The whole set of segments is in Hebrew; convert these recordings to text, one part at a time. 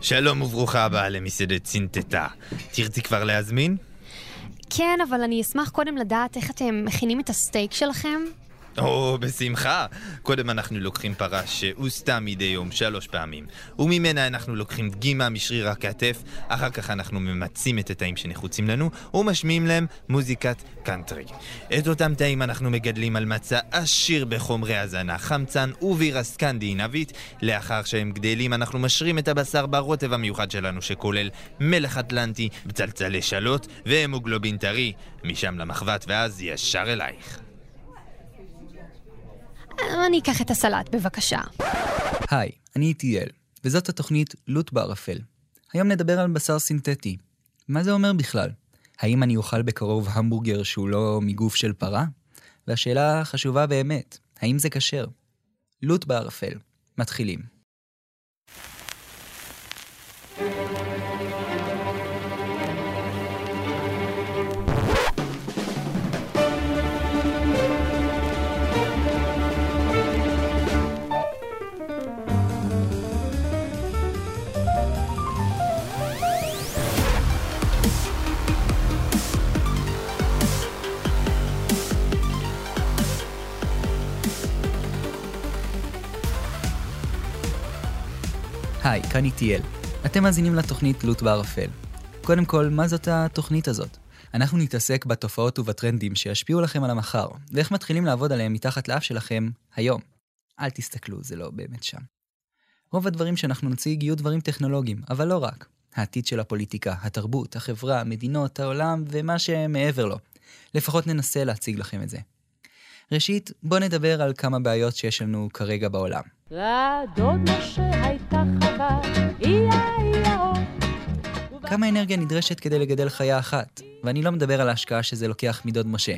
שלום וברוכה הבאה למסעדת צינטטה. תרצי כבר להזמין? כן, אבל אני אשמח קודם לדעת איך אתם מכינים את הסטייק שלכם. או, בשמחה. קודם אנחנו לוקחים פרה שהוסתה מדי יום שלוש פעמים, וממנה אנחנו לוקחים דגימה משריר הכתף, אחר כך אנחנו ממצים את התאים שנחוצים לנו, ומשמיעים להם מוזיקת קאנטרי. את אותם תאים אנחנו מגדלים על מצע עשיר בחומרי הזנה, חמצן ובירה סקנדינבית. לאחר שהם גדלים אנחנו משרים את הבשר ברוטב המיוחד שלנו, שכולל מלח אטלנטי, בצלצלי שלוט והמוגלובין טרי. משם למחבת ואז ישר אלייך. אני אקח את הסלט, בבקשה. היי, אני איטיאל, וזאת התוכנית לוט בערפל. היום נדבר על בשר סינתטי. מה זה אומר בכלל? האם אני אוכל בקרוב המבורגר שהוא לא מגוף של פרה? והשאלה החשובה באמת, האם זה כשר? לוט בערפל. מתחילים. היי, כאן איטיאל. אתם מאזינים לתוכנית לוט בערפל. קודם כל, מה זאת התוכנית הזאת? אנחנו נתעסק בתופעות ובטרנדים שישפיעו לכם על המחר, ואיך מתחילים לעבוד עליהם מתחת לאף שלכם היום. אל תסתכלו, זה לא באמת שם. רוב הדברים שאנחנו נציג יהיו דברים טכנולוגיים, אבל לא רק. העתיד של הפוליטיקה, התרבות, החברה, המדינות, העולם ומה שמעבר לו. לפחות ננסה להציג לכם את זה. ראשית, בואו נדבר על כמה בעיות שיש לנו כרגע בעולם. לדוד משה הייתה חווה, איה איה כמה אנרגיה נדרשת כדי לגדל חיה אחת? ואני לא מדבר על ההשקעה שזה לוקח מדוד משה.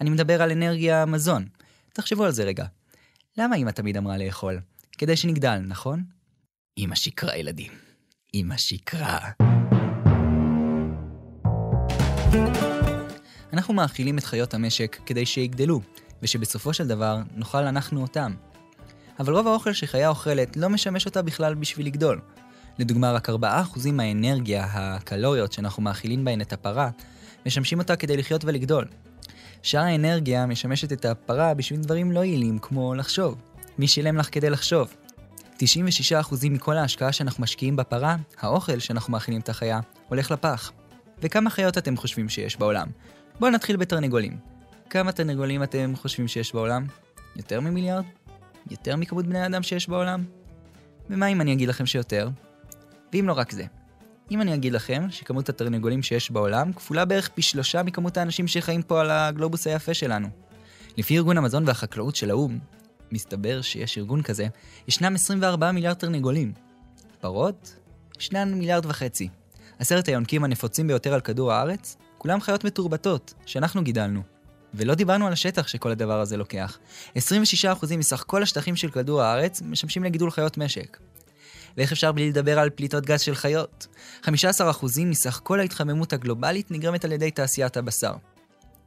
אני מדבר על אנרגיה מזון. תחשבו על זה רגע. למה אמא תמיד אמרה לאכול? כדי שנגדל, נכון? אמא שקרה, ילדים. אמא שקרה. אנחנו מאכילים את חיות המשק כדי שיגדלו, ושבסופו של דבר נאכל אנחנו אותם. אבל רוב האוכל שחיה אוכלת לא משמש אותה בכלל בשביל לגדול. לדוגמה, רק 4% מהאנרגיה, הקלוריות שאנחנו מאכילים בהן את הפרה, משמשים אותה כדי לחיות ולגדול. שאר האנרגיה משמשת את הפרה בשביל דברים לא יעילים כמו לחשוב. מי שילם לך כדי לחשוב? 96% מכל ההשקעה שאנחנו משקיעים בפרה, האוכל שאנחנו מאכילים את החיה, הולך לפח. וכמה חיות אתם חושבים שיש בעולם? בואו נתחיל בתרנגולים. כמה תרנגולים אתם חושבים שיש בעולם? יותר ממיליארד? יותר מכמות בני האדם שיש בעולם? ומה אם אני אגיד לכם שיותר? ואם לא רק זה, אם אני אגיד לכם שכמות התרנגולים שיש בעולם כפולה בערך פי שלושה מכמות האנשים שחיים פה על הגלובוס היפה שלנו. לפי ארגון המזון והחקלאות של האו"ם, מסתבר שיש ארגון כזה, ישנם 24 מיליארד תרנגולים. פרות? ישנן מיליארד וחצי. עשרת היונקים הנפוצים ביותר על כדור הארץ, כולם חיות מתורבתות, שאנחנו גידלנו. ולא דיברנו על השטח שכל הדבר הזה לוקח. 26% מסך כל השטחים של כדור הארץ משמשים לגידול חיות משק. ואיך אפשר בלי לדבר על פליטות גז של חיות? 15% מסך כל ההתחממות הגלובלית נגרמת על ידי תעשיית הבשר.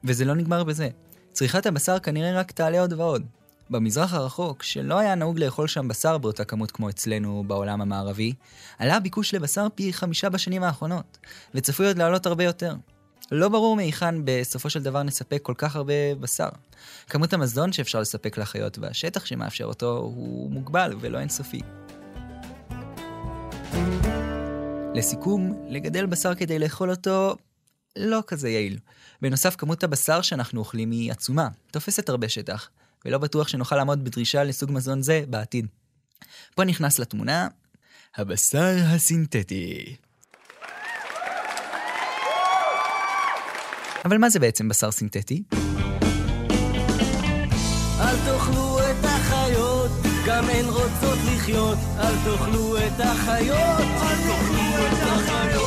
וזה לא נגמר בזה. צריכת הבשר כנראה רק תעלה עוד ועוד. במזרח הרחוק, שלא היה נהוג לאכול שם בשר באותה כמות כמו אצלנו בעולם המערבי, עלה הביקוש לבשר פי חמישה בשנים האחרונות, וצפוי עוד לעלות הרבה יותר. לא ברור מהיכן בסופו של דבר נספק כל כך הרבה בשר. כמות המזון שאפשר לספק לחיות והשטח שמאפשר אותו הוא מוגבל ולא אינסופי. לסיכום, לגדל בשר כדי לאכול אותו לא כזה יעיל. בנוסף, כמות הבשר שאנחנו אוכלים היא עצומה, תופסת הרבה שטח, ולא בטוח שנוכל לעמוד בדרישה לסוג מזון זה בעתיד. פה נכנס לתמונה הבשר הסינתטי. אבל מה זה בעצם בשר סינתטי? אל תאכלו את החיות, גם הן רוצות לחיות. אל תאכלו את החיות, אל תאכלו את החיות.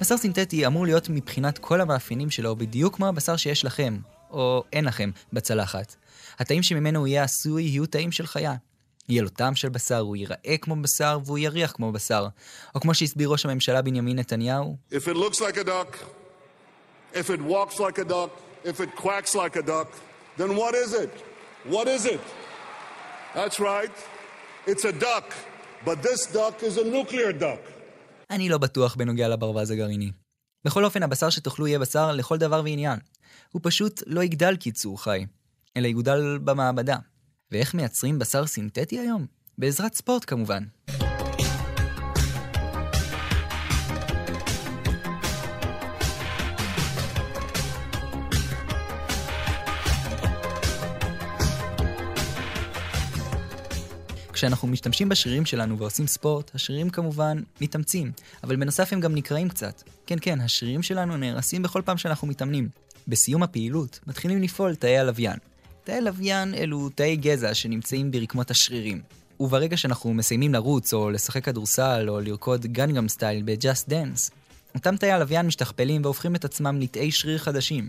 בשר סינתטי אמור להיות מבחינת כל המאפיינים שלו בדיוק כמו הבשר שיש לכם, או אין לכם, בצלחת. התאים שממנו הוא יהיה עשוי יהיו תאים של חיה. יהיה לו טעם של בשר, הוא ייראה כמו בשר והוא יריח כמו בשר. או כמו שהסביר ראש הממשלה בנימין נתניהו. If it looks like a duck, if it walks like a duck, if it quacks like a duck, then what is it? What is it? That's right, it's a duck. but this duck is a nuclear duck. אני לא בטוח בנוגע לברווז הגרעיני. בכל אופן, הבשר שתאכלו יהיה בשר לכל דבר ועניין. הוא פשוט לא יגדל כיצור חי, אלא יגודל במעבדה. ואיך מייצרים בשר סינתטי היום? בעזרת ספורט כמובן. כשאנחנו משתמשים בשרירים שלנו ועושים ספורט, השרירים כמובן מתאמצים, אבל בנוסף הם גם נקרעים קצת. כן, כן, השרירים שלנו נהרסים בכל פעם שאנחנו מתאמנים. בסיום הפעילות מתחילים לפעול תאי הלוויין. תאי לוויין אלו תאי גזע שנמצאים ברקמות השרירים. וברגע שאנחנו מסיימים לרוץ, או לשחק כדורסל, או לרקוד גנגאם סטייל ב-Just Dance, אותם תאי הלוויין משתכפלים והופכים את עצמם לתאי שריר חדשים.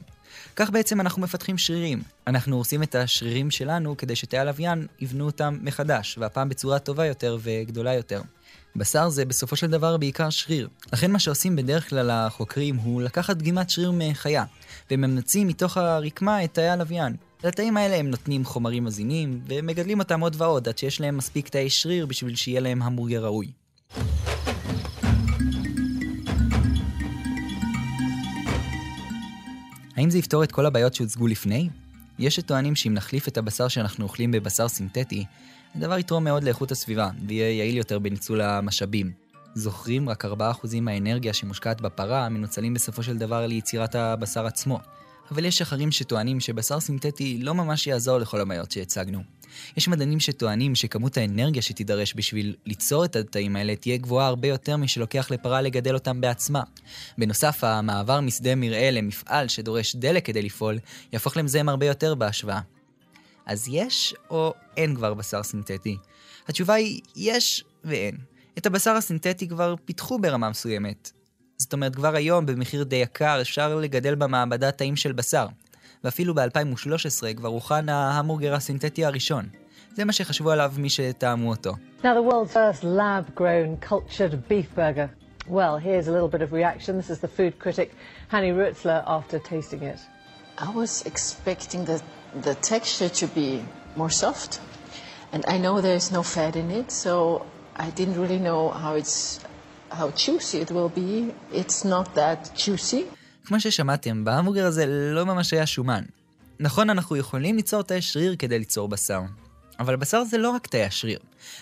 כך בעצם אנחנו מפתחים שרירים. אנחנו הורסים את השרירים שלנו כדי שתאי הלוויין יבנו אותם מחדש, והפעם בצורה טובה יותר וגדולה יותר. בשר זה בסופו של דבר בעיקר שריר. לכן מה שעושים בדרך כלל החוקרים הוא לקחת דגימת שריר מחיה, וממצים מתוך הרקמה את תאי הלוויין. לתאים האלה הם נותנים חומרים מזינים, ומגדלים אותם עוד ועוד עד שיש להם מספיק תאי שריר בשביל שיהיה להם המבורגר ראוי. האם זה יפתור את כל הבעיות שהוצגו לפני? יש שטוענים שאם נחליף את הבשר שאנחנו אוכלים בבשר סינתטי, הדבר יתרום מאוד לאיכות הסביבה, ויהיה יעיל יותר בניצול המשאבים. זוכרים, רק 4% מהאנרגיה שמושקעת בפרה מנוצלים בסופו של דבר ליצירת הבשר עצמו. אבל יש אחרים שטוענים שבשר סינתטי לא ממש יעזור לכל הבעיות שהצגנו. יש מדענים שטוענים שכמות האנרגיה שתידרש בשביל ליצור את התאים האלה תהיה גבוהה הרבה יותר משלוקח לפרה לגדל אותם בעצמה. בנוסף, המעבר משדה מרעה למפעל שדורש דלק כדי לפעול, יהפוך למזהם הרבה יותר בהשוואה. אז יש או אין כבר בשר סינתטי? התשובה היא יש ואין. את הבשר הסינתטי כבר פיתחו ברמה מסוימת. זאת אומרת, כבר היום במחיר די יקר אפשר לגדל במעבדה תאים של בשר. ואפילו ב-2013 כבר הוכן ההמבורגר הסינתטי הראשון. זה מה שחשבו עליו מי שטעמו אותו. Now the world's first lab-grown cultured beef burger. Well, here's a little bit of reaction. This is the food critic Hanny Rutzler after tasting it. I was expecting the, the texture to be more soft. And I know there's no fat in it, so I didn't really know how it's how juicy it will be. It's not that juicy. כמו ששמעתם, בהמבורגר הזה לא ממש היה שומן. נכון, אנחנו יכולים ליצור תאי שריר כדי ליצור בשר. אבל בשר זה לא רק תאי השריר.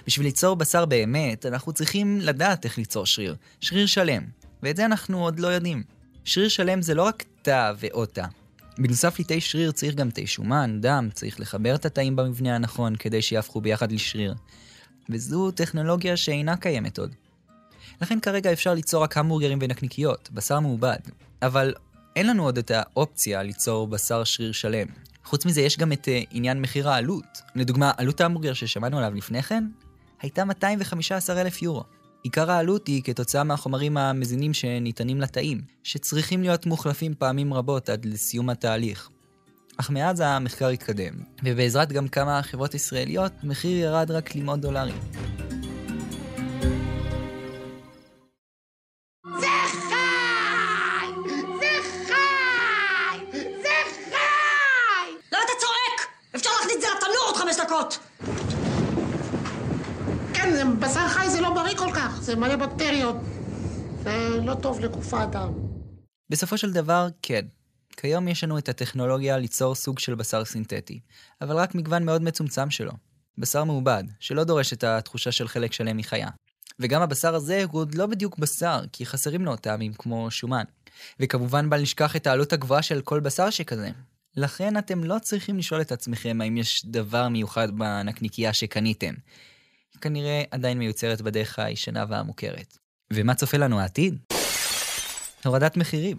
בשביל ליצור בשר באמת, אנחנו צריכים לדעת איך ליצור שריר. שריר שלם. ואת זה אנחנו עוד לא יודעים. שריר שלם זה לא רק תא ועוד תא. בנוסף לתאי שריר צריך גם תאי שומן, דם, צריך לחבר את התאים במבנה הנכון כדי שיהפכו ביחד לשריר. וזו טכנולוגיה שאינה קיימת עוד. לכן כרגע אפשר ליצור רק המבורגרים ונקניקיות, בשר מעובד. אבל אין לנו עוד את האופציה ליצור בשר שריר שלם. חוץ מזה יש גם את uh, עניין מחיר העלות. לדוגמה, עלות ההמבורגר ששמענו עליו לפני כן, הייתה 215 אלף יורו. עיקר העלות היא כתוצאה מהחומרים המזינים שניתנים לתאים, שצריכים להיות מוחלפים פעמים רבות עד לסיום התהליך. אך מאז המחקר התקדם, ובעזרת גם כמה חברות ישראליות, המחיר ירד רק למאות דולרים. זה מלא בקטריות. זה לא טוב לגוף האדם. בסופו של דבר, כן. כיום יש לנו את הטכנולוגיה ליצור סוג של בשר סינתטי, אבל רק מגוון מאוד מצומצם שלו. בשר מעובד, שלא דורש את התחושה של חלק שלם מחיה. וגם הבשר הזה הוא עוד לא בדיוק בשר, כי חסרים לו טעמים כמו שומן. וכמובן בל נשכח את העלות הגבוהה של כל בשר שכזה. לכן אתם לא צריכים לשאול את עצמכם האם יש דבר מיוחד בנקניקייה שקניתם. היא כנראה עדיין מיוצרת בדרך הישנה והמוכרת. ומה צופה לנו העתיד? הורדת מחירים.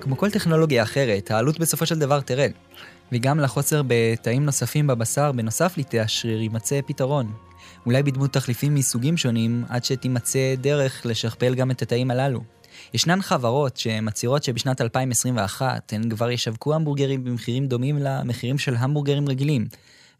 כמו כל טכנולוגיה אחרת, העלות בסופו של דבר תרד. וגם לחוסר בתאים נוספים בבשר, בנוסף לתאי השריר, יימצא פתרון. אולי בדמות תחליפים מסוגים שונים, עד שתימצא דרך לשכפל גם את התאים הללו. ישנן חברות שמצהירות שבשנת 2021 הן כבר ישווקו המבורגרים במחירים דומים למחירים של המבורגרים רגילים,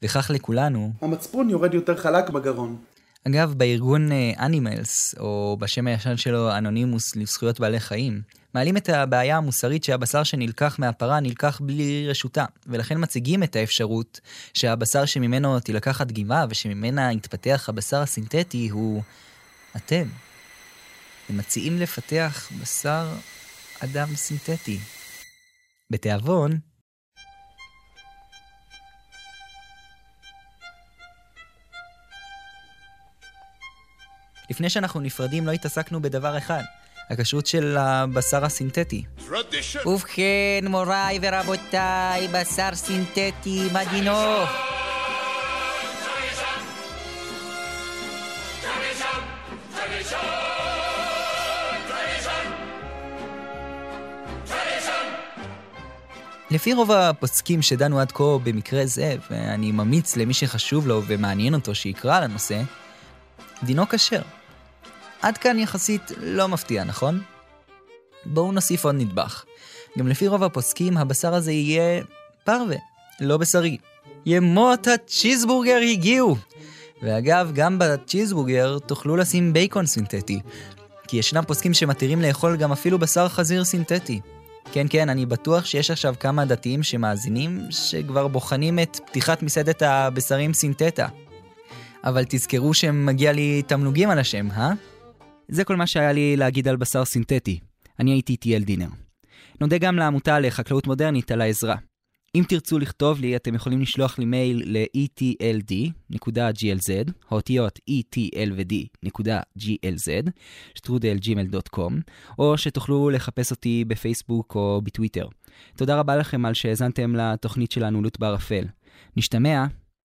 וכך לכולנו, המצפון יורד יותר חלק בגרון. אגב, בארגון אנימלס, או בשם הישן שלו אנונימוס לזכויות בעלי חיים, מעלים את הבעיה המוסרית שהבשר שנלקח מהפרה נלקח בלי רשותה, ולכן מציגים את האפשרות שהבשר שממנו תילקח הדגימה ושממנה יתפתח הבשר הסינתטי הוא אתם. הם מציעים לפתח בשר אדם סינתטי. בתיאבון, לפני שאנחנו נפרדים לא התעסקנו בדבר אחד, הכשרות של הבשר הסינתטי. ובכן, מוריי ורבותיי, בשר סינתטי מדינו. לפי רוב הפוסקים שדנו עד כה במקרה זה, ואני ממליץ למי שחשוב לו ומעניין אותו שיקרא על הנושא, דינו כשר. עד כאן יחסית לא מפתיע, נכון? בואו נוסיף עוד נדבך. גם לפי רוב הפוסקים, הבשר הזה יהיה פרווה, לא בשרי. ימות הצ'יזבורגר הגיעו! ואגב, גם בצ'יזבורגר תוכלו לשים בייקון סינתטי, כי ישנם פוסקים שמתירים לאכול גם אפילו בשר חזיר סינתטי. כן, כן, אני בטוח שיש עכשיו כמה דתיים שמאזינים, שכבר בוחנים את פתיחת מסעדת הבשרים סינתטה. אבל תזכרו שמגיע לי תמלוגים על השם, אה? זה כל מה שהיה לי להגיד על בשר סינתטי. אני הייתי טייל דינר. נודה גם לעמותה לחקלאות מודרנית על העזרה. אם תרצו לכתוב לי, אתם יכולים לשלוח לי מייל ל-etld.glz, האותיות etl ו-d.glz, או שתוכלו לחפש אותי בפייסבוק או בטוויטר. תודה רבה לכם על שהאזנתם לתוכנית שלנו לוט בערפל. נשתמע